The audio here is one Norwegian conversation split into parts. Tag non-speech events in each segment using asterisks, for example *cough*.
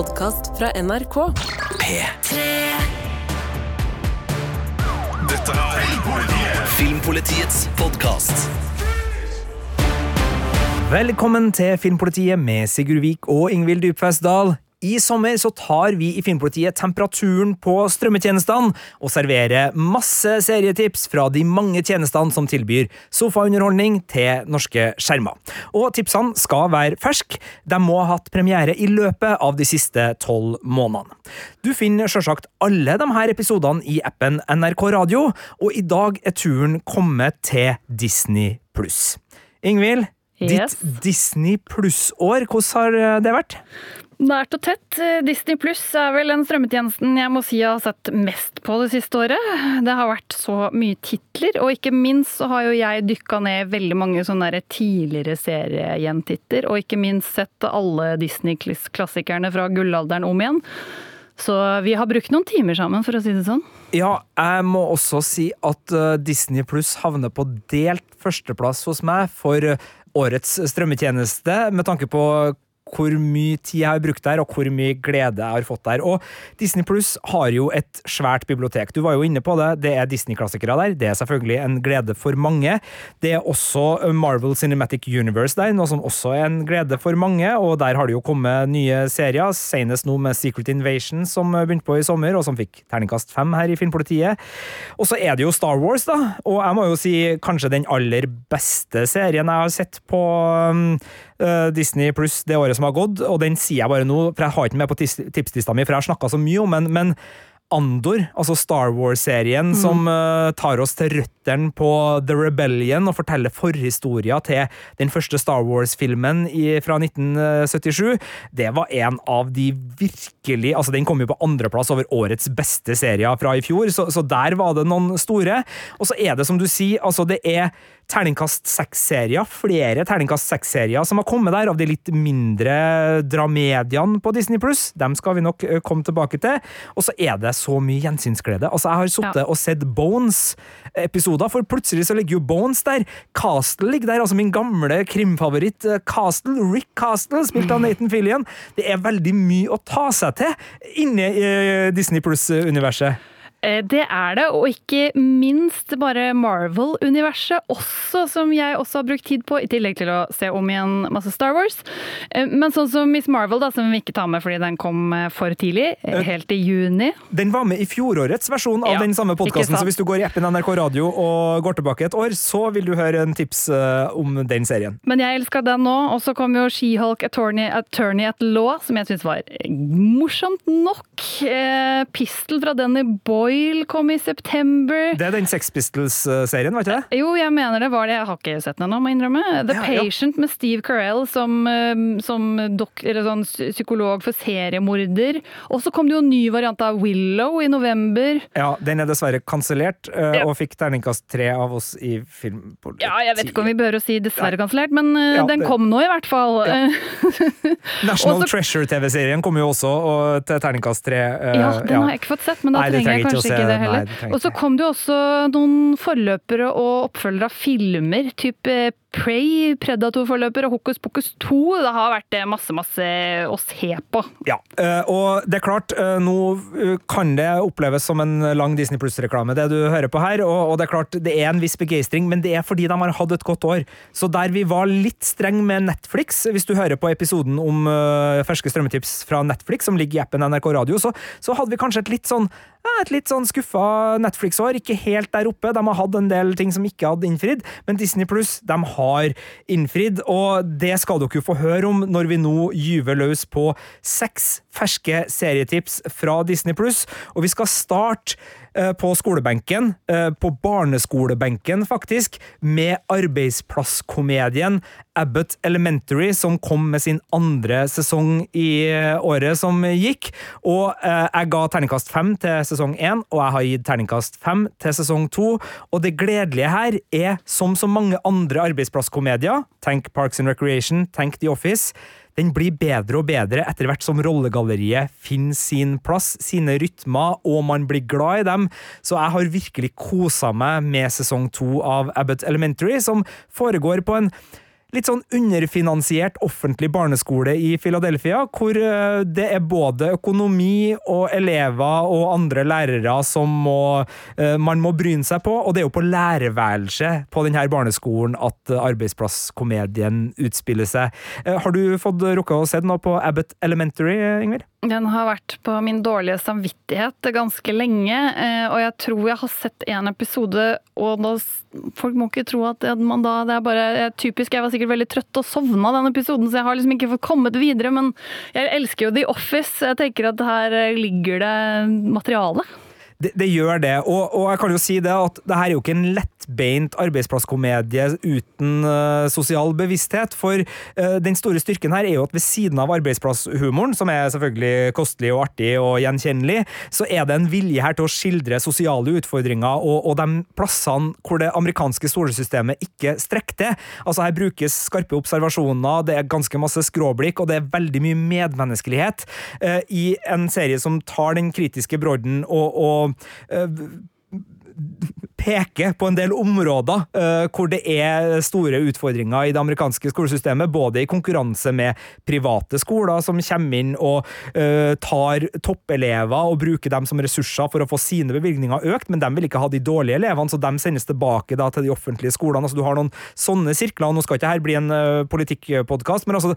podkast fra NRK. P3 Dette er Filmpolitiets podkast. Velkommen til Filmpolitiet med Sigurd Vik og Ingvild Dybfest Dahl. I sommer så tar vi i Filmpolitiet temperaturen på strømmetjenestene og serverer masse serietips fra de mange tjenestene som tilbyr sofaunderholdning til norske skjermer. Og tipsene skal være ferske. De må ha hatt premiere i løpet av de siste tolv månedene. Du finner selvsagt alle de her episodene i appen NRK Radio, og i dag er turen kommet til Disney pluss. Ingvild, Yes. ditt Disney pluss-år, hvordan har det vært? Nært og tett. Disney pluss er vel den strømmetjenesten jeg må si jeg har sett mest på det siste året. Det har vært så mye titler, og ikke minst så har jo jeg dykka ned veldig mange sånne tidligere seriegjentitter, og ikke minst sett alle Disney-klassikerne fra gullalderen om igjen. Så vi har brukt noen timer sammen, for å si det sånn. Ja, jeg må også si at uh, Disney Pluss havner på delt førsteplass hos meg for årets strømmetjeneste, med tanke på hvor mye tid jeg har brukt der, og hvor mye glede jeg har fått der. Og Disney Pluss har jo et svært bibliotek. Du var jo inne på det. Det er Disney-klassikere der. Det er selvfølgelig en glede for mange. Det er også Marvel Cinematic Universe der, noe som også er en glede for mange. Og der har det jo kommet nye serier, senest nå med Secret Invasion, som begynte på i sommer, og som fikk terningkast fem her i Filmpolitiet. Og så er det jo Star Wars, da. Og jeg må jo si kanskje den aller beste serien jeg har sett på um, Disney pluss det året som har gått, og den sier jeg bare nå, for jeg har ikke den med på tipslista mi, for jeg har snakka så mye om den, men Andor, altså Star Wars-serien som uh, tar oss til røttene på The Rebellion og forteller forhistoria til den første Star Wars-filmen fra 1977, det var en av de virkelig Altså, den kom jo på andreplass over årets beste serier fra i fjor, så, så der var det noen store. Og så er det som du sier, altså det er terningkast seks-serier, flere terningkast seks-serier som har kommet der, av de litt mindre dramediene på Disney Pluss. Dem skal vi nok komme tilbake til. Og så er det så mye gjensynsglede. Altså, jeg har sittet Ja. og sett Bones-episoder, for plutselig så ligger jo Bones der. Castle ligger der, altså min gamle krimfavoritt eh, Castle, Rick Castle, spilt av Nathan Fillion. Det er veldig mye å ta seg til inne i eh, Disney Pluss-universet. Eh, Det er det, og ikke minst bare Marvel-universet også, som jeg også har brukt tid på, i tillegg til å se om igjen masse Star Wars. Eh, Men sånn som Miss Marvel, da, som vi ikke tar med fordi den kom eh, for tidlig, helt i juni. Den var med i fjorårets versjon av Ja, den samme podkasten, så hvis du går i appen NRK Radio og går tilbake et år, så vil du høre en tips om den serien. Men jeg elska den nå, og så kom jo She-Hulk Attorney, Attorney at Law, som jeg syns var morsomt nok. Pistol fra Danny Boyle kom i september. Det er den Sex Pistols-serien, var ikke det? Jo, jeg mener det var det. Jeg har ikke sett den ennå, må jeg innrømme. The Ja, ja. Patient med Steve Carell som, eh, som dok, eller sånn psykolog for seriemorder. Og så kom det jo en ny variant av Willow i november. Ja, Den er dessverre kansellert, eh, Ja. og fikk terningkast tre av oss i Filmpolitiet. Ja, jeg vet ikke om vi behøver å si dessverre kansellert, men eh, Ja, den det- kom nå i hvert fall. Ja. *laughs* National Treasure-TV-serien kom jo også og, til terningkast tre. eh, Ja, den har jeg ikke fått sett, men da Nei, trenger jeg å kanskje ikke det heller. Og så kom det jo også noen forløpere og oppfølgere av filmer, type Prey, Predator-forløper og Hokus Pokus 2. Det har vært eh, masse, masse å se på. Ja, eh, og det er klart, eh, nå kan det oppleves som en lang Disney Pluss-reklame, det du hører på her, og det er klart, det er en viss begeistring, men det er fordi de har hatt et godt år. Så der vi var litt streng med Netflix, hvis du hører på episoden om ferske strømmetips fra Netflix, som ligger i appen NRK Radio, så, så hadde vi kanskje et litt sånn et litt sånn skuffa Netflix-år. Ikke helt der oppe. De har hatt en del ting som ikke hadde innfridd, men Disney Pluss de har innfridd, og det skal dere jo få høre om når vi nå gyver løs på seks ferske serietips fra Disney Pluss. Og vi skal starte på skolebenken, eh, på barneskolebenken faktisk, med arbeidsplasskomedien Abbott Elementary, som kom med sin andre sesong i eh, året som gikk. Og eh, jeg ga terningkast fem til sesong én, og jeg har gitt terningkast fem til sesong to. Og det gledelige her er, som så mange andre arbeidsplasskomedier, tenk Parks and Recreation, tenk The Office, den blir bedre og bedre etter hvert som rollegalleriet finner sin plass, sine rytmer, og man blir glad i dem. Så jeg har virkelig kosa meg med sesong to av Abbott Elementary, som foregår på en litt sånn underfinansiert offentlig barneskole i Philadelphia, hvor eh, det er både økonomi og elever og andre lærere som må, eh, man må bryne seg på, og det er jo på lærerværelset på denne barneskolen at arbeidsplasskomedien utspiller seg. Eh, har du fått rukka å se noe på Abbott Elementary, Ingvild? Den har vært på min dårlige samvittighet ganske lenge, og jeg tror jeg har sett en episode, og da, folk må ikke tro at man da Det er bare typisk, jeg var sikkert veldig trøtt og sovna den episoden, så jeg har liksom ikke fått kommet videre, men jeg elsker jo The Office. Jeg tenker at her ligger det materiale. Det, gjør det, og, og, jeg kan jo si det at det her er jo ikke en lettbeint arbeidsplasskomedie uten uh, sosial bevissthet. For uh, den store styrken her er jo at ved siden av arbeidsplasshumoren, som er selvfølgelig kostelig og artig og gjenkjennelig, så er det en vilje her til å skildre sosiale utfordringer og, og de plassene hvor det amerikanske skolesystemet ikke strekker til. Altså Her brukes skarpe observasjoner, det er ganske masse skråblikk, og det er veldig mye medmenneskelighet uh, i en serie som tar den kritiske brodden og, og Äh, peke på en del områder uh, hvor det er store utfordringer i det amerikanske skolesystemet, både i konkurranse med private skoler som kommer inn og uh, tar toppelever og bruker dem som ressurser for å få sine bevilgninger økt, men de vil ikke ha de dårlige elevene, så de sendes tilbake da, til de offentlige skolene. Altså, du har noen sånne sirkler. Nå skal ikke her bli en uh, politikkpodkast, men altså,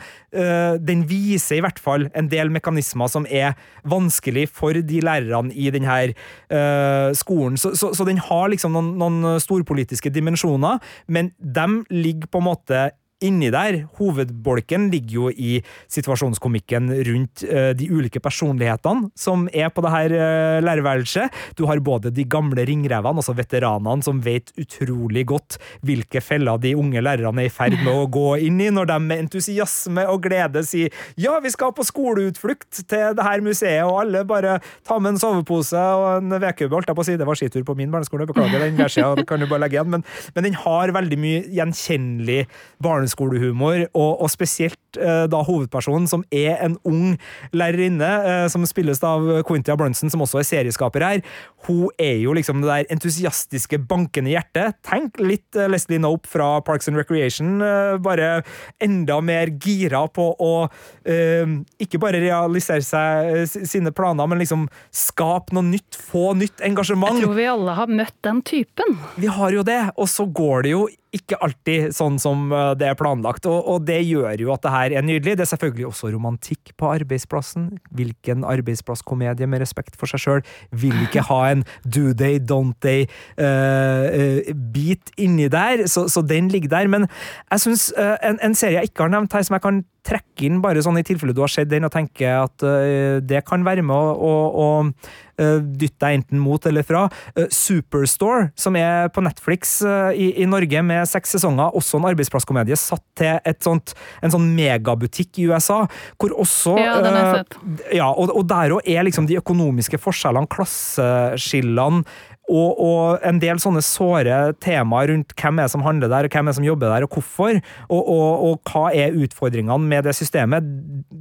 den viser i hvert fall en del mekanismer som er vanskelig for de lærerne i denne skolen. Så, så, så den har liksom noen, noen storpolitiske dimensjoner, men de ligger på en måte inni der, hovedbolken ligger jo i situasjonskomikken rundt uh, de ulike personlighetene som er på det her uh, lærerværelset. Du har både de gamle ringrevene, altså veteranene, som vet utrolig godt hvilke feller de unge lærerne er i ferd med å gå inn i, når de med entusiasme og glede sier ja, vi skal på skoleutflukt til det her museet, og alle bare tar med en sovepose og en vedkubbe, holdt jeg på å si. Det var skitur på min barneskole, beklager den versida, kan du bare legge igjen, men, men den har veldig mye gjenkjennelig barneskole barneskolehumor, og, og spesielt uh, da hovedpersonen, som er en ung lærerinne, uh, som spilles av Quintia Brunson, som også er serieskaper her. Hun er jo liksom det der entusiastiske, bankende hjertet. Tenk litt uh, Leslie Nope fra Parks and Recreation, bare enda mer gira på å ikke bare realisere seg sine planer, men liksom skape noe nytt, få nytt engasjement. Jeg tror vi alle har møtt den typen. Vi har jo det, og så går det jo ikke alltid sånn som eh, det er planlagt, og, og, det gjør jo at det her er nydelig. Det er selvfølgelig også romantikk på arbeidsplassen. Hvilken arbeidsplasskomedie med respekt for seg sjøl vil ikke ha en do they, don't they-bit uh, uh, inni der, så, så, den ligger der. Men jeg syns uh, en, en, serie jeg ikke har nevnt her, som jeg kan trekke inn bare sånn i tilfelle du har sett den og tenker at det kan være med å, å, å Eh, dytte deg enten mot eller fra. Uh, Superstore, som er på Netflix uh, i, i Norge med seks sesonger, også en arbeidsplasskomedie satt til et sånt, en sånn megabutikk i USA, hvor også Ja, den er sett. Ja, og, og der òg er liksom de økonomiske forskjellene, klasseskillene, og, og, en del sånne såre temaer rundt hvem er som handler der, og hvem er som jobber der, og hvorfor, og, og, og hva er utfordringene med det systemet,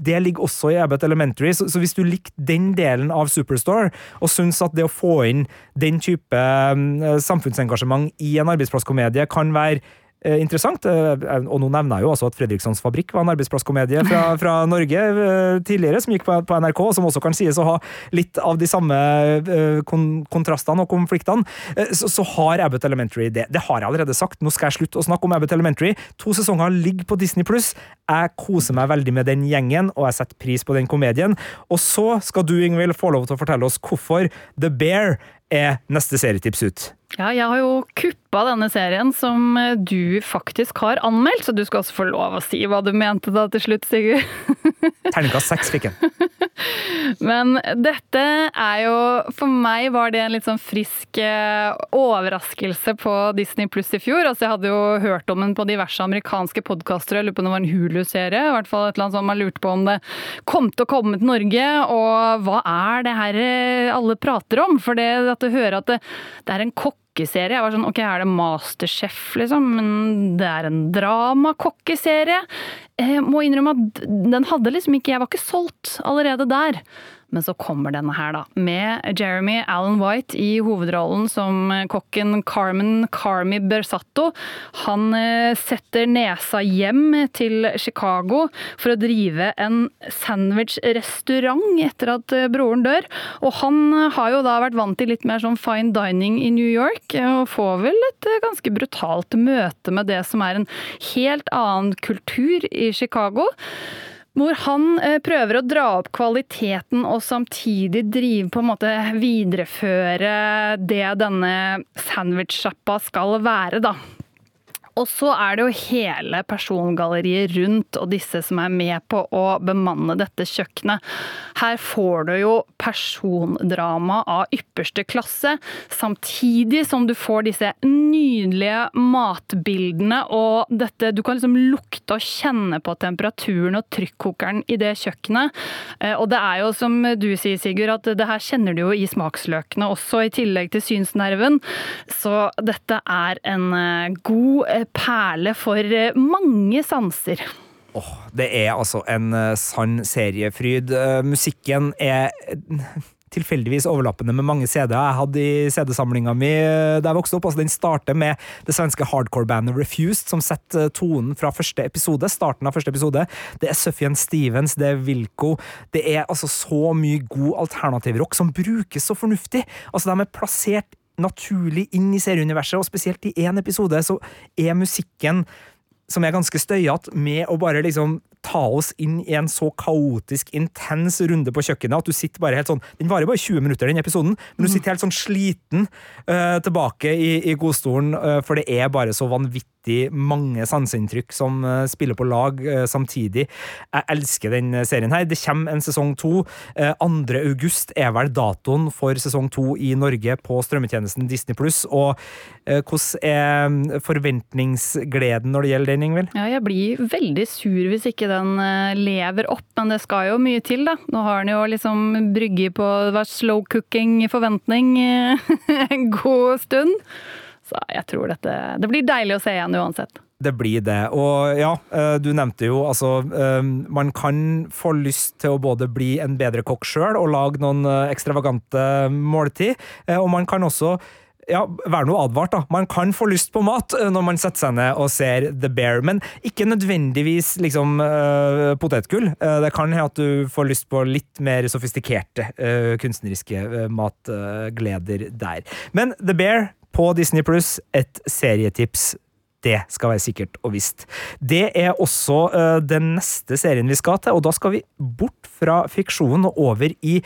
det ligger også i Abbott Elementary. Så, så, hvis du likte den delen av Superstore, og syns at det å få inn den type um, samfunnsengasjement i en arbeidsplasskomedie kan være Eh, interessant. Eh, og nå nevner jeg jo også at Fredrikssons Fabrikk var en arbeidsplasskomedie fra, *laughs* fra Norge eh, tidligere, som gikk på, på, NRK, som også kan sies å ha litt av de samme kon kontrastene og konfliktene. Så, så, har Abbott Elementary det. Det har jeg allerede sagt. Nå skal jeg slutte å snakke om Abbott Elementary. To sesonger ligger på Disney pluss. Jeg koser meg veldig med den gjengen, og jeg setter pris på den komedien. Og så skal du, Ingvild, få lov til å fortelle oss hvorfor The Bear er neste serietips ut. Ja, jeg har jo kuppa denne serien som du faktisk har anmeldt, så du skal også få lov å si hva du mente da til slutt, Sigurd. *laughs* Terningkast seks fikk jeg. Men dette er jo For meg var det en litt sånn frisk eh, overraskelse på Disney pluss i fjor. Altså, jeg hadde jo hørt om den på diverse amerikanske podkaster, jeg lurer på om det var en Hulu-serie. I hvert fall et eller annet sånt man lurte på om det kom til å komme til Norge, og hva er det her eh, alle prater om? For det at du hører at det, det er en kokk kokkeserie. Jeg var sånn, ok, Er det Masterchef, liksom? Men det er en dramakokkeserie. jeg må innrømme at den hadde liksom ikke Jeg var ikke solgt allerede der. Men så kommer denne her, da. Med Jeremy Allen White i hovedrollen som kokken Carmen Carmi Bersatto. Han eh, setter nesa hjem til Chicago for å drive en sandwich-restaurant etter at eh, broren dør. Og han har jo da vært vant til litt mer sånn fine dining i New York, og får vel et eh, ganske brutalt møte med det som er en helt annen kultur i Chicago. Hvor han eh, prøver å dra opp kvaliteten og samtidig drive på en måte videreføre det denne sandwichsjappa skal være, da. Og så er det jo hele persongalleriet rundt og disse som er med på å bemanne dette kjøkkenet. Her får du jo persondrama av ypperste klasse, samtidig som du får disse nydelige matbildene og dette Du kan liksom lukte og kjenne på temperaturen og trykkokeren i det kjøkkenet. Eh, og det er jo som du sier, Sigurd, at det her kjenner du jo i smaksløkene også, i tillegg til synsnerven. Så dette er en eh, god eh, perle for eh, mange sanser. Åh, det er altså en uh, sann seriefryd. Uh, musikken er tilfeldigvis overlappende med mange CD-er jeg hadde i CD-samlinga mi da jeg vokste opp. Altså, den starter med det svenske hardcore-bandet Refused, som setter tonen fra første episode. starten av første episode. Det er Suffian Stevens, det er Wilco. Det er altså så mye god alternativrock som brukes så fornuftig. Altså, de er plassert naturlig inn i serieuniverset, og spesielt i én episode så er musikken som er ganske støyete, med å bare liksom ta oss inn i en så kaotisk, intens runde på kjøkkenet at du sitter bare helt sånn Den varer bare 20 minutter, den episoden, men du mm. sitter helt sånn sliten uh, tilbake i, i godstolen, uh, for det er bare så vanvittig mange sanseinntrykk som uh, spiller på lag samtidig. Jeg elsker den serien her. Det kommer en sesong to. 2. august er vel datoen for sesong to i Norge på strømmetjenesten Disney pluss. Og hvordan er forventningsgleden når det gjelder den, Ingvild? Ja, jeg blir veldig sur hvis ikke den eh, lever opp, men det skal jo mye til, da. Nå har den jo liksom brygge på det var slow cooking forventning eh, *laughs* en god stund. Så jeg tror dette Det blir deilig å se igjen uansett. Det blir det. Og ja, eh, du nevnte jo altså Man kan få lyst til å både bli en bedre kokk sjøl og lage noen ekstravagante måltid, og man kan også ja, vær nå advart, da. Man kan få lyst på mat eh, når man setter seg ned og ser The Bear, men ikke nødvendigvis liksom uh, potetgull. Uh, det kan hende at du får lyst på litt mer sofistikerte uh, kunstneriske matgleder der. Men The Bear på Disney pluss, et serietips. Det skal være sikkert og visst. Det er også den neste serien vi skal til, og da skal vi bort fra fiksjonen og over i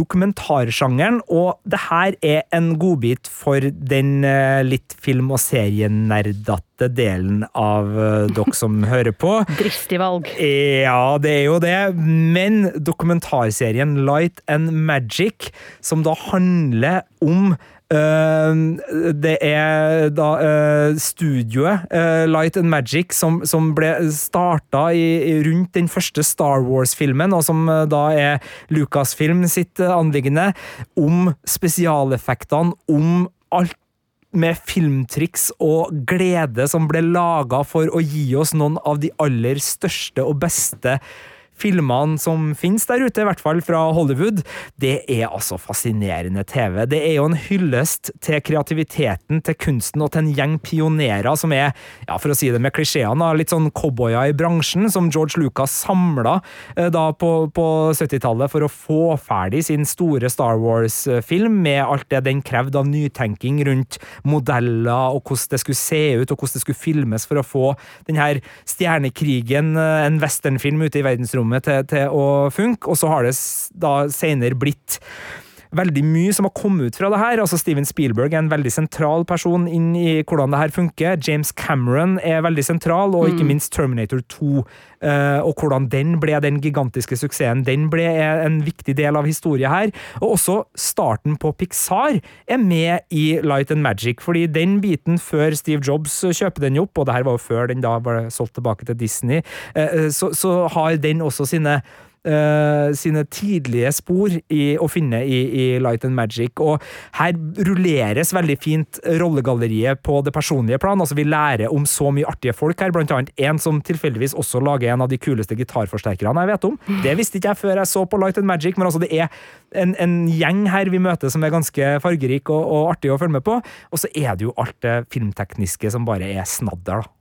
dokumentarsjangeren, og det her er en godbit for den eh, litt film- og serienerdete delen av eh, dere som *laughs* hører på. Dristig valg. Ja, det er jo det, men dokumentarserien Light and Magic, som da handler om det er da uh, studioet uh, Light and Magic som, som ble starta i, rundt den første Star Wars-filmen, og som da er Lucasfilm sitt anliggende, om spesialeffektene, om alt med filmtriks og glede som ble laga for å gi oss noen av de aller største og beste filmene som finnes der ute, i hvert fall fra Hollywood, det er altså fascinerende TV. Det er jo en hyllest til kreativiteten, til kunsten og til en gjeng pionerer som er, ja, for å si det med klisjeene, litt sånn cowboyer i bransjen, som George Lucas samla eh, da på, på 70-tallet for å få ferdig sin store Star Wars-film, med alt det den krevde av nytenking rundt modeller og hvordan det skulle se ut, og hvordan det skulle filmes for å få denne stjernekrigen, eh, en westernfilm ute i verdensrommet rommet til, til å funke, og så har det da senere blitt veldig mye som har kommet ut fra det her. Altså Steven Spielberg er en veldig sentral person inn i hvordan det her funker. James Cameron er veldig sentral, og ikke mm. minst Terminator 2. Uh, eh, og hvordan den ble den gigantiske suksessen. Den ble en viktig del av historien her. Og også starten på Pixar er med i Light and Magic, fordi den biten før Steve Jobs kjøper den opp, og det her var jo før den da ble solgt tilbake til Disney, uh, så, så har den også sine eh, sine tidlige spor i, å finne i, i, Light and Magic. Og her rulleres veldig fint rollegalleriet på det personlige plan. altså Vi lærer om så mye artige folk her, blant annet en som tilfeldigvis også lager en av de kuleste gitarforsterkerne jeg vet om. Det visste ikke jeg før jeg så på Light and Magic, men altså det er en, en gjeng her vi møter som er ganske fargerik og, og artig å følge med på. Og så er det jo alt det filmtekniske som bare er snadder, da.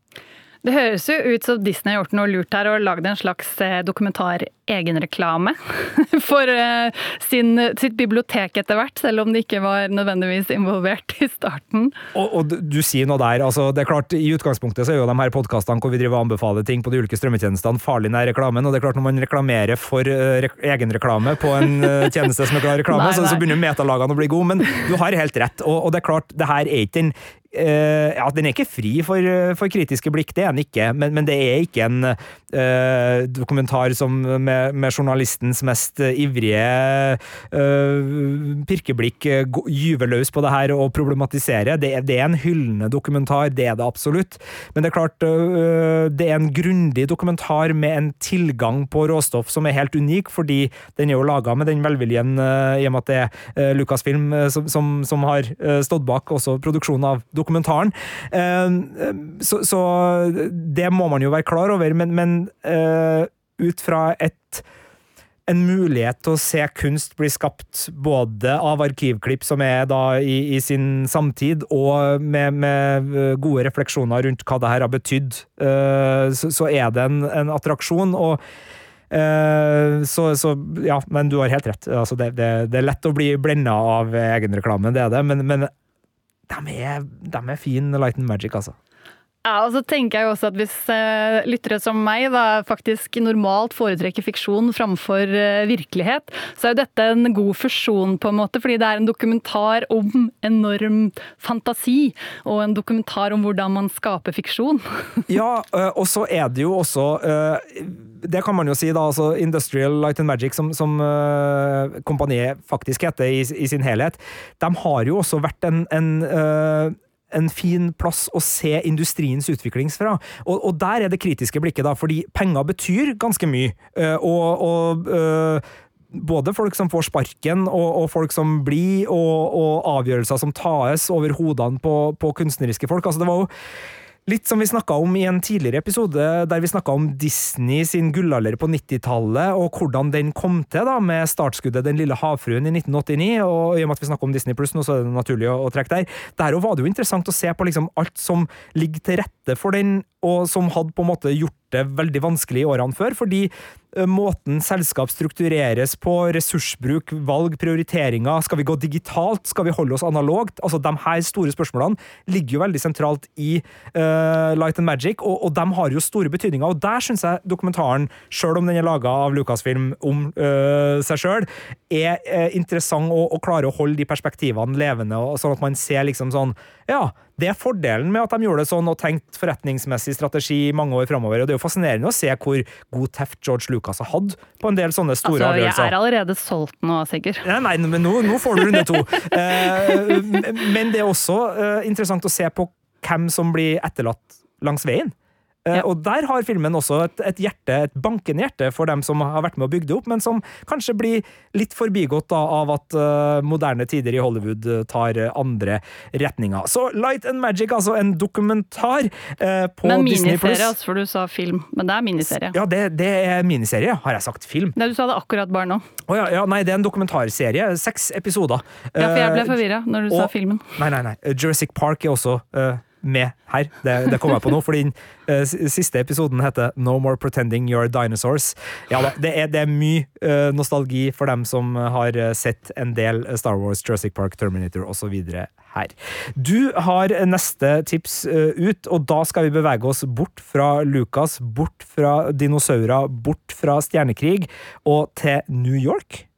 Det høres jo ut som Disney har gjort noe lurt her og lagd en slags eh, dokumentar-egenreklame *laughs* for eh, sin, sitt bibliotek etter hvert, selv om de ikke var nødvendigvis involvert i starten. Og, og du sier noe der. altså det er klart I utgangspunktet så er jo de her podkastene hvor vi driver og anbefaler ting på de ulike strømmetjenestene, farlig nær reklamen. Og det er klart når man reklamerer for uh, re egenreklame på en *laughs* tjeneste som er klar reklame, nei, nei. Så, så, begynner metalagene å bli gode. Men du har helt rett. Og, og det er klart, det her er ikke den Uh, ja, Den er ikke fri for, for, kritiske blikk, det er den ikke. Men, men det er ikke en uh, dokumentar som med, med, journalistens mest ivrige uh, pirkeblikk gyver løs på det her og problematiserer. Det, det, er en hyllende dokumentar, det er det absolutt. Men det er klart, det er en grundig dokumentar med en tilgang på råstoff som er helt unik, fordi den er jo laga med den velviljen i og med at det er Lucasfilm som, som, som har stått bak også produksjonen av dokumentaren. Eh, så, så, det må man jo være klar over, men, men eh, ut fra et en mulighet til å se kunst bli skapt både av arkivklipp som er da i, i sin samtid, og med, med, gode refleksjoner rundt hva det her har betydd, så, så, er det en, en attraksjon. og så, så, ja, men du har helt rett. Altså, det, det, det, er lett å bli blenda av egenreklamen, det er det, men, men de er, er fin Light and Magic, altså. Ja, og så tenker jeg jo også at Hvis uh, lyttere som meg da faktisk normalt foretrekker fiksjon framfor uh, virkelighet, så er jo dette en god fusjon, på en måte, fordi det er en dokumentar om enorm fantasi, og en dokumentar om hvordan man skaper fiksjon. *laughs* ja, uh, og så er det jo også det kan man jo si, da. altså Industrial Light and Magic, som, som kompaniet faktisk heter i, i, sin helhet, de har jo også vært en, en en fin plass å se industriens utvikling fra. Og, og, der er det kritiske blikket, da, fordi penger betyr ganske mye. Eh, og, og øh, både folk som får sparken, og, og folk som blir, og, og, avgjørelser som tas over hodene på, på kunstneriske folk. Altså, det var jo Litt som vi snakka om i en tidligere episode, der vi snakka om Disney sin gullalder på 90-tallet, og hvordan den kom til da, med startskuddet Den lille havfruen i 1989. og I og med at vi snakker om Disney pluss nå, så er det naturlig å, å trekke der. Der var det jo interessant å se på liksom alt som ligger til rette for den, og som hadde på en måte gjort det veldig vanskelig i årene før, fordi eh, måten selskap struktureres på, ressursbruk, valg, prioriteringer, skal vi gå digitalt, skal vi holde oss analogt? Altså, De her store spørsmålene ligger jo veldig sentralt i uh, Light and Magic, og, og, de har jo store betydninger. Og der syns jeg dokumentaren, sjøl om den er laga av Lucasfilm om uh, seg sjøl, er uh, interessant å, å klare å holde de perspektivene levende, og, sånn at man ser liksom sånn Ja, det er fordelen med at de gjorde det sånn og tenkt forretningsmessig strategi mange år framover. Det er jo fascinerende å se hvor god teft George Lucas har hatt på en del sånne store altså, avgjørelser. Jeg er allerede solgt nå, Sigurd. Nei, nei men nå, nå får du runde to. *laughs* eh, men det er også eh, interessant å se på hvem som blir etterlatt langs veien. Eh, ja. Og der har filmen også et, et, hjerte, et bankende hjerte for dem som har vært med å bygge det opp, men som kanskje blir litt forbigått da, av at uh, moderne tider i Hollywood eh, tar andre retninger. Så Light and Magic, altså en dokumentar uh, på men Disney Pluss. Miniserie, altså, for du sa film. Men det er miniserie. Ja, det, det er miniserie. Har jeg sagt film? Nei, du sa det akkurat bare nå. Oh, ja, ja, nei, det er en dokumentarserie. Seks episoder. Ja, for jeg ble forvirra når du og, sa filmen. Nei, nei, nei. Jurassic Park er også med her. Det, det kom jeg på nå, fordi den uh, siste episoden heter No More Pretending You're Dinosaurs. Ja, det, er, det er mye uh, nostalgi for dem som har eh, sett en del Star Wars, Jurassic Park, Terminator osv. her. Du har neste tips uh, ut, og da skal vi bevege oss bort fra Lucas, bort fra dinosaurer, bort fra stjernekrig og til New York.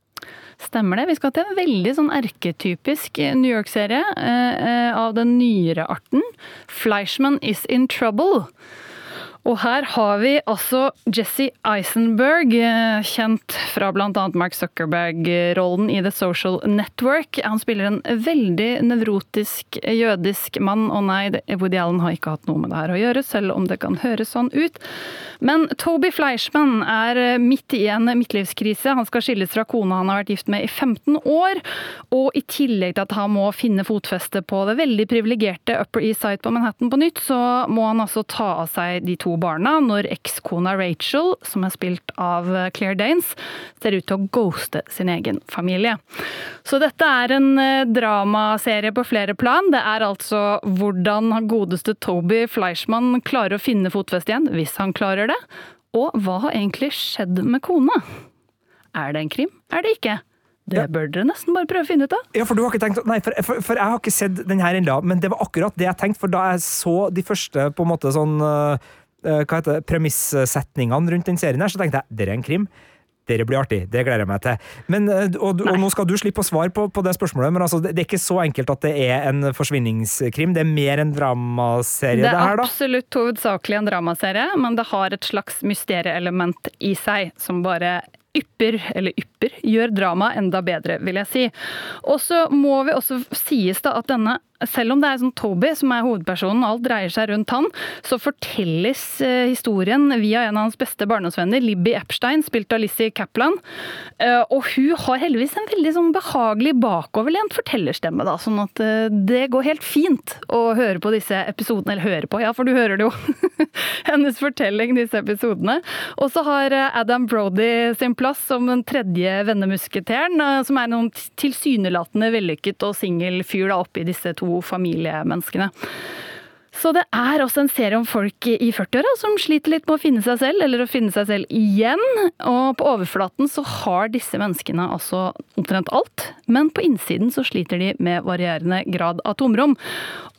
Stemmer det. Vi skal til en veldig sånn erketypisk New York-serie eh, eh, av den nyere arten. 'Fleischmann is in trouble'. Og her har vi altså Jesse Eisenberg, eh, kjent fra bl.a. Mark Zuckerberg-rollen i The Social Network. Han spiller en veldig nevrotisk jødisk mann, og nei, Woody Allen har ikke hatt noe med det her å gjøre, selv om det kan høres sånn ut. Men Toby Fleischman er eh, midt i en midtlivskrise. Han skal skilles fra kona han har vært gift med i 15 år, og i tillegg til at han må finne fotfeste på det veldig privilegerte Upper East Side på Manhattan på nytt, så må han altså ta av seg de to barna når ekskona Rachel, som er spilt av Claire Danes, ser ut til å ghoste sin egen familie. Så dette er en eh, dramaserie på flere plan. Det er altså hvordan godeste Toby Fleischmann klarer å finne fotfeste igjen, hvis han klarer det. Og hva har egentlig skjedd med kona? Er det en krim? Er det ikke? Det bør dere nesten bare prøve å finne ut av. Ja, for du har ikke tenkt Nei, for, for, for jeg har ikke sett den her ennå, men det var akkurat det jeg tenkte, for da jeg så de første på en måte sånn øh, Hva heter det, premissetningene rundt den serien her, så tenkte jeg det er en krim. Dere blir artig, det gleder jeg meg til. Men, øh, og, og nå skal du slippe å svare på, på det spørsmålet, men altså, det, det er ikke så enkelt at det er en forsvinningskrim. Det er mer en dramaserie, Det det, er her, da. absolutt hovedsakelig en dramaserie, men det har et slags mysterieelement i seg som bare ypper, eller ypper, gjør dramaet enda bedre, vil jeg si. Og så må vi også sies da at denne selv om det er sånn Toby som er hovedpersonen, og alt dreier seg rundt han, så fortelles eh, historien via en av hans beste barndomsvenner, Libby Epstein, spilt av Lizzie Kaplan. Eh, og hun har heldigvis en veldig sånn behagelig bakoverlent fortellerstemme, da, sånn at eh, det går helt fint å høre på disse episodene. Eller høre på, ja, for du hører det jo. *laughs* Hennes fortelling, disse episodene. Og så har Adam Brody sin plass som den tredje vennemusketeren, som er noen tilsynelatende vellykket og singel fyr da oppi disse to familiemenneskene. Så det er også en serie om folk i 40-åra som sliter litt med å finne seg selv, eller å finne seg selv igjen. Og på overflaten så har disse menneskene altså omtrent alt, men på innsiden så sliter de med varierende grad av tomrom.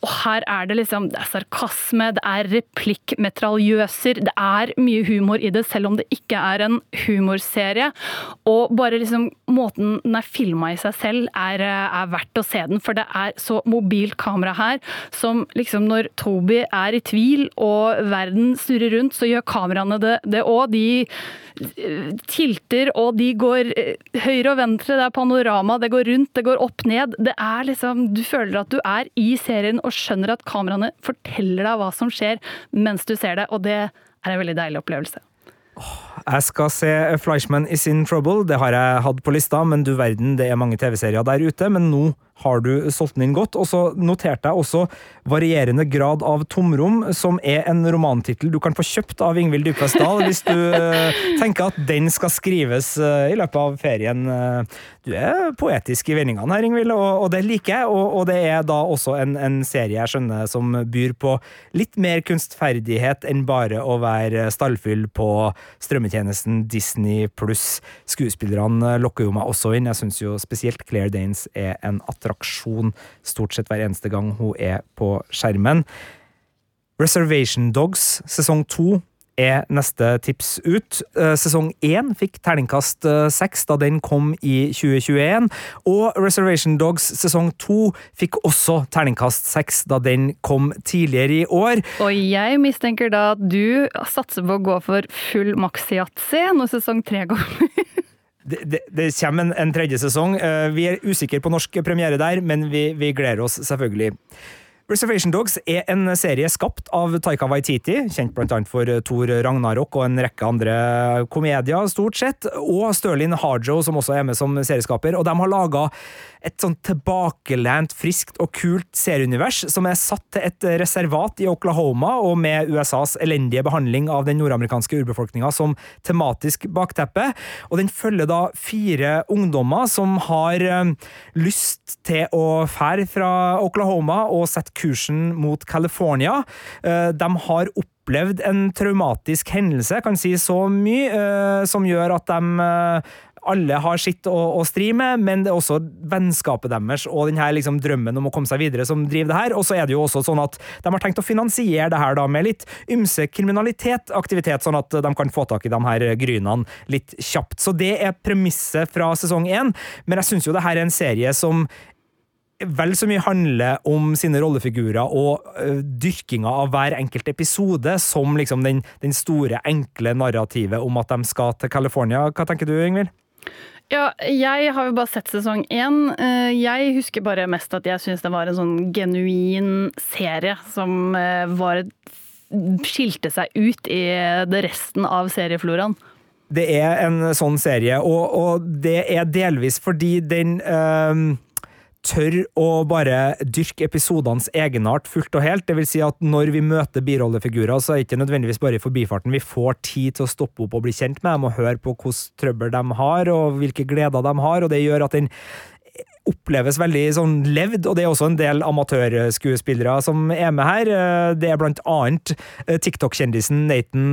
Og her er det liksom Det er sarkasme, det er replikkmetraljøser, det er mye humor i det, selv om det ikke er en humorserie. Og bare liksom måten den er filma i seg selv, er, er verdt å se den. For det er så mobilt kamera her som liksom når Toby er i tvil og verden snurrer rundt, så gjør kameraene det òg. De eh, tilter og de går eh, høyre og venstre, det er panorama, det går rundt, det går opp ned. Det er liksom Du føler at du er i serien og skjønner at kameraene forteller deg hva som skjer mens du ser det, og det er en veldig deilig opplevelse. Jeg skal se Fleischmann is in trouble. Det har jeg hatt på lista, men du verden, det er mange TV-serier der ute. Men nå har du solgt den inn godt. Og så noterte jeg også Varierende grad av tomrom, som er en romantittel du kan få kjøpt av Ingvild Dybfest Dahl hvis du eh, tenker at den skal skrives eh, i løpet av ferien. Eh, Du er poetisk i vendingene her, Ingvild, og, det liker jeg. Og, det er da også en, en serie jeg skjønner som byr på litt mer kunstferdighet enn bare å være stallfyll på strømmetjenesten Disney pluss. Skuespillerne lokker jo meg også inn. Jeg syns jo spesielt Claire Danes er en attraksjon stort sett hver eneste gang hun er på skjermen. Reservation Dogs sesong to er neste tips ut. Eh, Sesong én fikk terningkast eh, seks da den kom i 2021, og Reservation Dogs sesong to fikk også terningkast seks da den kom tidligere i år. Og jeg mistenker da at du satser på å gå for full maks-yatzy når sesong tre kommer. Det, det, det kommer en, en tredje sesong. Eh, Vi er usikre på norsk premiere der, men vi, vi gleder oss selvfølgelig. Reservation Dogs er en serie skapt av Taika Waititi, kjent annet for Thor Ragnarok og en rekke andre komedier, stort sett, og Sterling Harjo, som også er med som serieskaper. Og de har laga et sånn tilbakelent, friskt og kult serieunivers som er satt til et reservat i Oklahoma, og med USAs elendige behandling av den nordamerikanske urbefolkninga som tematisk bakteppe. Og den følger da fire ungdommer som har eh, lyst til å fære fra Oklahoma og sette kursen mot California. Eh, De har opplevd en traumatisk hendelse, kan si så mye, eh, som gjør at de eh, alle har sitt å, å stri med, men det er også vennskapet deres og denne liksom drømmen om å komme seg videre som driver det her. Og så er det jo også sånn at de har tenkt å finansiere det her da med litt ymse kriminalitet, aktivitet, sånn at de kan få tak i de her grynene litt kjapt. Så det er premisset fra sesong én, men jeg syns jo det her er en serie som vel så mye handler om sine rollefigurer og uh, dyrkinga av hver enkelt episode som liksom den, den, store, enkle narrativet om at de skal til California. Hva tenker du, Ingvild? Ja, jeg har jo bare sett sesong én. Eh, jeg husker bare mest at jeg syns det var en sånn genuin serie som eh, var skilte seg ut i det resten av seriefloraen. Det er en sånn serie, og, og det er delvis fordi den øh, tør å bare dyrke episodenes egenart fullt og helt. Det vil si at når vi møter birollefigurer, så er det ikke nødvendigvis bare i forbifarten. Vi får tid til å stoppe opp og bli kjent med dem og høre på hvilke trøbbel de har, og hvilke gleder de har, og det gjør at den oppleves veldig sånn levd, og det er også en del amatørskuespillere som er med her. Det er blant annet TikTok-kjendisen Nathan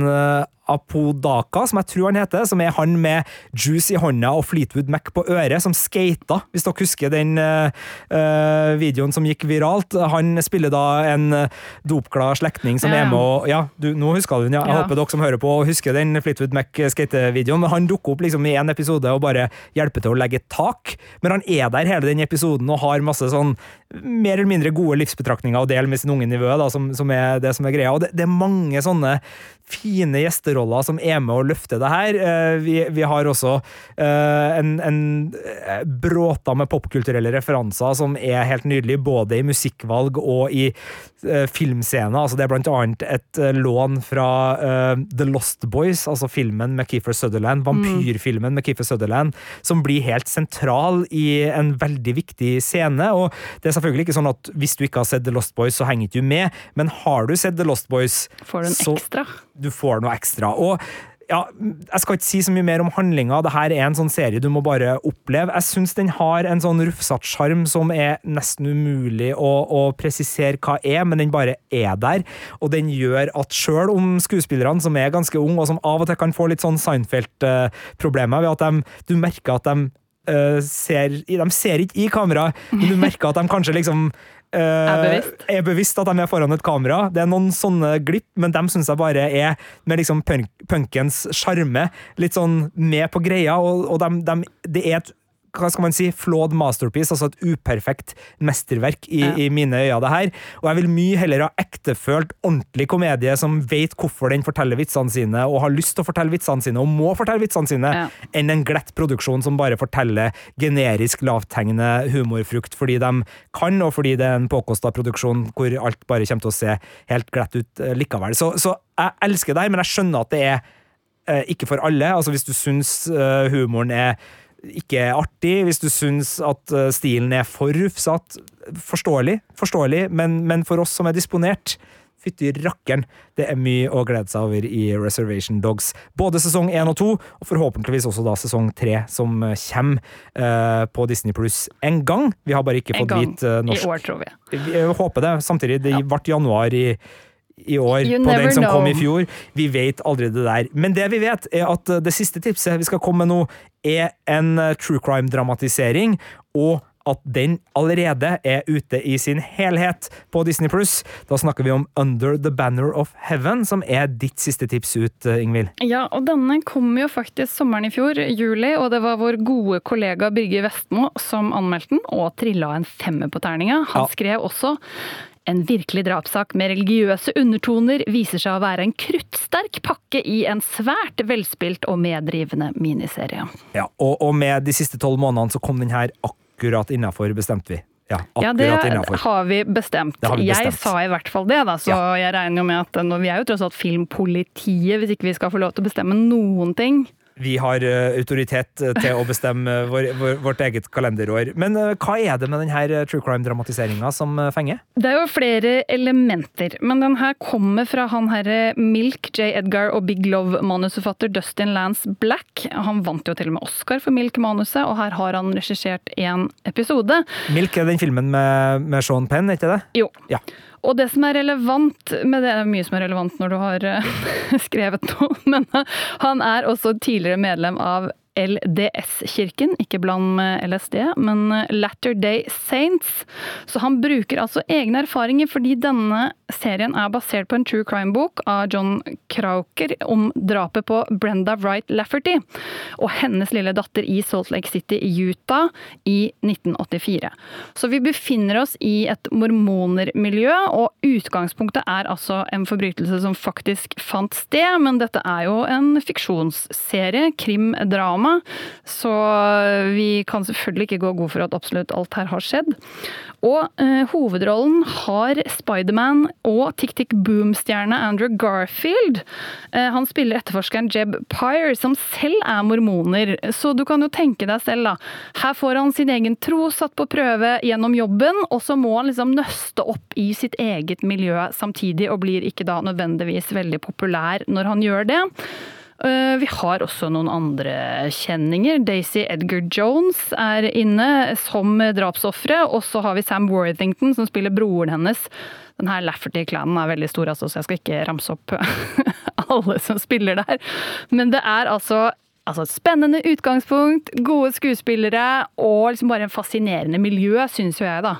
Apodaka, som jeg tror han heter, som er han med juice i hånda og Fleetwood Mac på øret, som skata, hvis dere husker den uh, videoen som gikk viralt. Han spiller da en dopglad slektning som er med og Ja, du, nå husker du den, ja. Jeg ja. håper dere som hører på, husker den Fleetwood Mac-skatevideoen. Han dukker opp liksom i en episode og bare hjelper til å legge tak, men han er der hele den episoden og har masse sånn mer eller mindre gode livsbetraktninger å dele med sin unge nivå, da, som, som, er det som er greia. Og det, det er mange sånne fine gjesteroller som er med å løfte det her. Eh, vi, vi har også uh, en, en eh, bråta med popkulturelle referanser som er helt nydelig, både i musikkvalg og i filmscener. Altså, det er blant annet et lån fra The Lost Boys, altså filmen med Keefer Sutherland, vampyrfilmen med Keefer Sutherland, som blir helt sentral i en veldig viktig scene. og det er selvfølgelig ikke sånn at hvis du ikke har sett The Lost Boys, så henger ikke du med, men har du sett The Lost Boys, Får du en så ekstra? Du får noe ekstra. Og ja, jeg skal ikke si så mye mer om handlinga. Det her er en sånn serie du må bare oppleve. Jeg syns den har en sånn rufsete sjarm som er nesten umulig å, å, presisere hva er, men den bare er der. Og den gjør at sjøl om skuespillerne, som er ganske unge, og som av og til kan få litt sånn Seinfeld-problemer ved at de, du merker at de uh, ser De ser ikke i kamera, men du merker at de kanskje liksom er, bevisst. er bevisst at de er foran et kamera. Det er noen sånne glipp, men dem syns jeg bare er med liksom punk, punkens sjarme. Litt sånn med på greia, og, og de, de, det er et hva skal man si, flawed masterpiece, altså et uperfekt mesterverk i, ja. i mine øyne, det her. Og jeg vil mye heller ha ektefølt, ordentlig komedie som vet hvorfor den forteller vitsene sine, og har lyst til å fortelle vitsene sine, og må fortelle vitsene sine, ja. enn en glatt produksjon som bare forteller generisk lavthengende humorfrukt fordi de kan, og fordi det er en påkosta produksjon hvor alt bare kommer til å se helt glatt ut eh, likevel. Så, så jeg elsker det her, men jeg skjønner at det er eh, ikke for alle. Altså Hvis du syns uh, humoren er ikke artig, hvis du syns at eh, stilen er for rufsete. Forståelig, forståelig, men, men, for oss som er disponert Fytti rakkeren, det er mye å glede seg over i Reservation Dogs. Både sesong én og to, og forhåpentligvis også da sesong tre, som kommer uh, på Disney pluss en gang. Vi har bare ikke fått vite uh, norsk. I år, tror vi. Vi håper det. Samtidig, det ble januar i i år you på den som know. kom i fjor. Vi vet aldri det der. Men det vi vet, er at det siste tipset vi skal komme med nå, er en eh, true crime-dramatisering. og at den allerede er ute i sin helhet på Disney pluss. Da snakker vi om Under the Banner of Heaven, som er ditt siste tips ut, eh, Ingvild. Ja, og denne kom jo faktisk sommeren i fjor, juli, og det var vår gode kollega Birger Vestmo som anmeldte den, og trilla en femmer på terninga. Han ja. skrev også en virkelig drapssak med religiøse undertoner viser seg å være en kruttsterk pakke i en svært velspilt og meddrivende miniserie. Ja, og, og med de siste tolv månedene så kom den her akkurat innafor, bestemte vi. Ja, ja, det har vi bestemt. Har vi bestemt. Jeg sa i hvert fall det, da, så ja. jeg regner jo med at vi er jo tross alt filmpolitiet, hvis ikke vi skal få lov til å bestemme noen ting vi har uh, autoritet eh, til å bestemme vår, vår, vårt eget kalenderår. Men hva er det med denne true crime-dramatiseringa som fenger? Det er jo flere elementer, men den her kommer fra han herre Milk, J. Edgar og Big Love-manusforfatter Dustin Lance Black. Han vant jo til og med Oscar for Milk-manuset, og her har han regissert én episode. Milk er den filmen med, med Sean Penn, ikke det? Jo. Ja. Og det som er relevant med det, er mye som er relevant når du har eh, *laughs* skrevet noe, *laughs* men eh, han er også tidligere medlem av LDS-kirken, ikke bland med LSD, men Latter Day Saints. Så han bruker altså egne erfaringer, fordi denne serien er basert på en true crime-bok av John Krauker om drapet på Brenda Wright Lafferty og hennes lille datter i Salt Lake City i Utah i 1984. Så vi befinner oss i et mormonermiljø, og utgangspunktet er altså en forbrytelse som faktisk fant sted, men dette er jo en fiksjonsserie, krimdrama, så vi kan selvfølgelig ikke gå god for at absolutt alt her har skjedd. Og eh, hovedrollen har Spiderman og Tick Tick Boom-stjerne Andrew Garfield. Eh, han spiller etterforskeren Jeb Pyre, som selv er mormoner. Så du kan jo tenke deg selv, da. Her får han sin egen tro satt på prøve gjennom jobben, og så må han liksom nøste opp i sitt eget miljø samtidig, og blir ikke da nødvendigvis veldig populær når han gjør det. Eh, vi har også noen andre kjenninger. Daisy Edgar Jones er inne som drapsofre. Og så har vi Sam Worthington som spiller broren hennes. Den her Lafferty-klanen er veldig stor, altså, så jeg skal ikke ramse opp *laughs* alle som spiller der. Men det er altså Altså et spennende utgangspunkt, gode skuespillere og liksom bare en fascinerende miljø, syns jo jeg, da.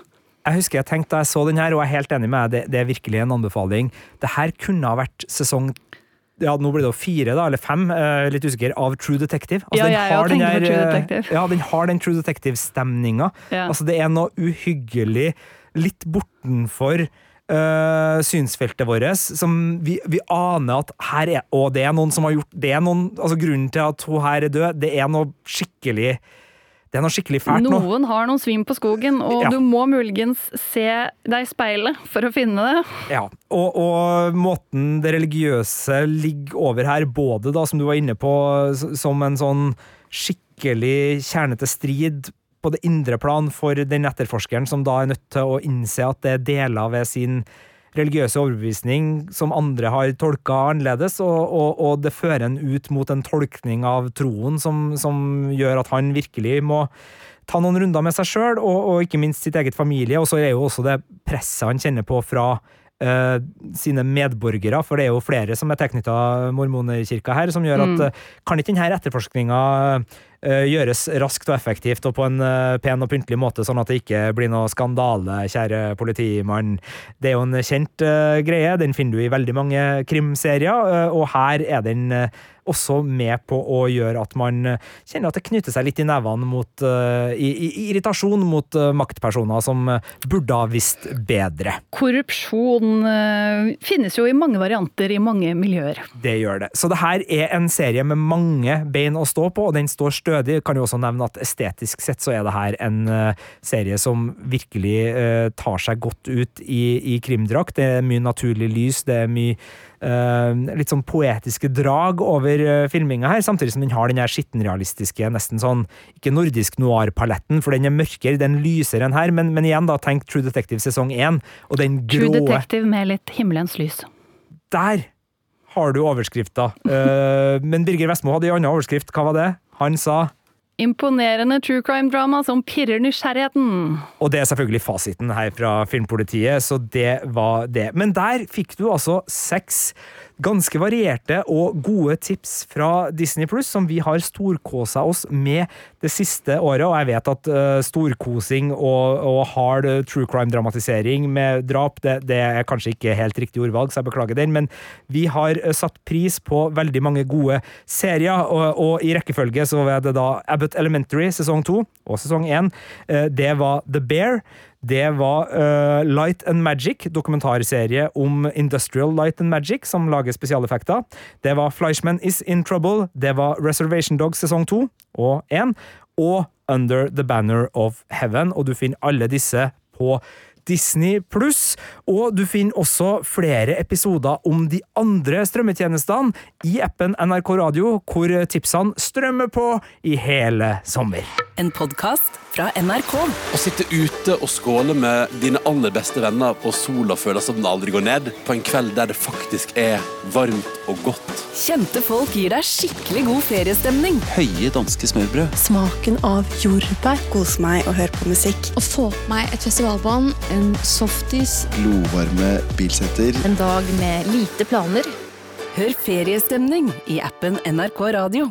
Jeg husker jeg tenkte da jeg så den her, og jeg er helt enig med deg, det, det er virkelig en anbefaling. Det her kunne ha vært sesong ja, nå blir det jo fire, da, eller fem, eh, litt usikker, av True Detective. Altså, ja, jeg har tenker på True eh, Detective. Ja, den har den True Detective-stemninga. Ja. Altså, det er noe uhyggelig litt bortenfor uh, synsfeltet vårt, som vi, vi, aner at her er Og det er noen som har gjort det er noen, altså Grunnen til at hun her er død, det er noe skikkelig det er noe skikkelig fælt nå. Noen har noen svim på skogen, og Ja. du må muligens se deg i speilet for å finne det. Ja, og, og måten det religiøse ligger over her, både da, som du var inne på, som en sånn skikkelig kjernete strid på det indre plan for den etterforskeren som da er nødt til å innse at det er deler ved sin religiøse overbevisning som andre har tolka annerledes, og, og, og det fører en ut mot en tolkning av troen som, som gjør at han virkelig må ta noen runder med seg sjøl, og, og ikke minst sitt eget familie. Og så er jo også det presset han kjenner på fra eh, sine medborgere, for det er jo flere som er tilknytta mormonerkirka her, som gjør at eh, kan ikke denne etterforskninga gjøres raskt og effektivt og på en eh, pen og pyntelig måte, sånn at det ikke blir noe skandale, kjære politimann. Det er jo en kjent eh, greie, den finner du i veldig mange krimserier, eh, og her er den eh, også med på å gjøre at man eh, kjenner at det knytter seg litt i nevene mot uh, i, i, irritasjon mot uh, maktpersoner som burde ha visst bedre. Korrupsjon uh, finnes jo i mange varianter i mange miljøer. Det gjør det. Så det her er en serie med mange bein å stå på, og den står stødig. Kan jo også nevne at estetisk sett så er det her en serie som virkelig tar seg godt ut i, i krimdrakt. Det er mye naturlig lys, det er mye litt sånn poetiske drag over uh, filminga her, samtidig som den har den her skittenrealistiske, nesten sånn ikke nordisk noir-paletten, for den er mørkere, den lyser enn her, men, men igjen, da, tenk True Detective sesong én, og den True Detective med litt himmelens lys. der har du overskrifta. Eh, men Birger Vestmo hadde en annen overskrift. Hva var det? Han sa Imponerende true crime-drama som pirrer nysgjerrigheten. Og det er selvfølgelig fasiten her fra Filmpolitiet, så det var det. Men der fikk du altså seks ganske varierte og gode tips fra Disney Pluss, som vi har storkosa oss med det siste året. Og jeg vet at uh, storkosing og, og hard eh, true crime-dramatisering med drap, det, det er kanskje ikke helt riktig ordvalg, så jeg beklager den, men vi har eh, satt pris på veldig mange gode serier, og, og i rekkefølge så var det da Abbott Elementary sesong to og sesong én. Uh, Det var The Bear. Det var uh, Light and Magic, dokumentarserie om Industrial Light and Magic, som lager spesialeffekter. Det var Fleischman Is In Trouble. Det var Reservation Dogs sesong to og én. Og Under the Banner of Heaven. Og du finner alle disse på Disney pluss, og du finner også flere episoder om de andre strømmetjenestene i appen NRK Radio, hvor tipsene strømmer på i hele sommer. En podkast fra NRK. Å sitte ute og skåle med dine aller beste venner og sola føles som den aldri går ned, på en kveld der det faktisk er varmt og godt. Kjente folk gir deg skikkelig god feriestemning. Høye danske smørbrød. Smaken av jordbær. Kose meg og høre på musikk. Å få på meg et festivalbånd, en softis, glovarme bilsetter. en dag med lite planer. Hør feriestemning i appen NRK Radio.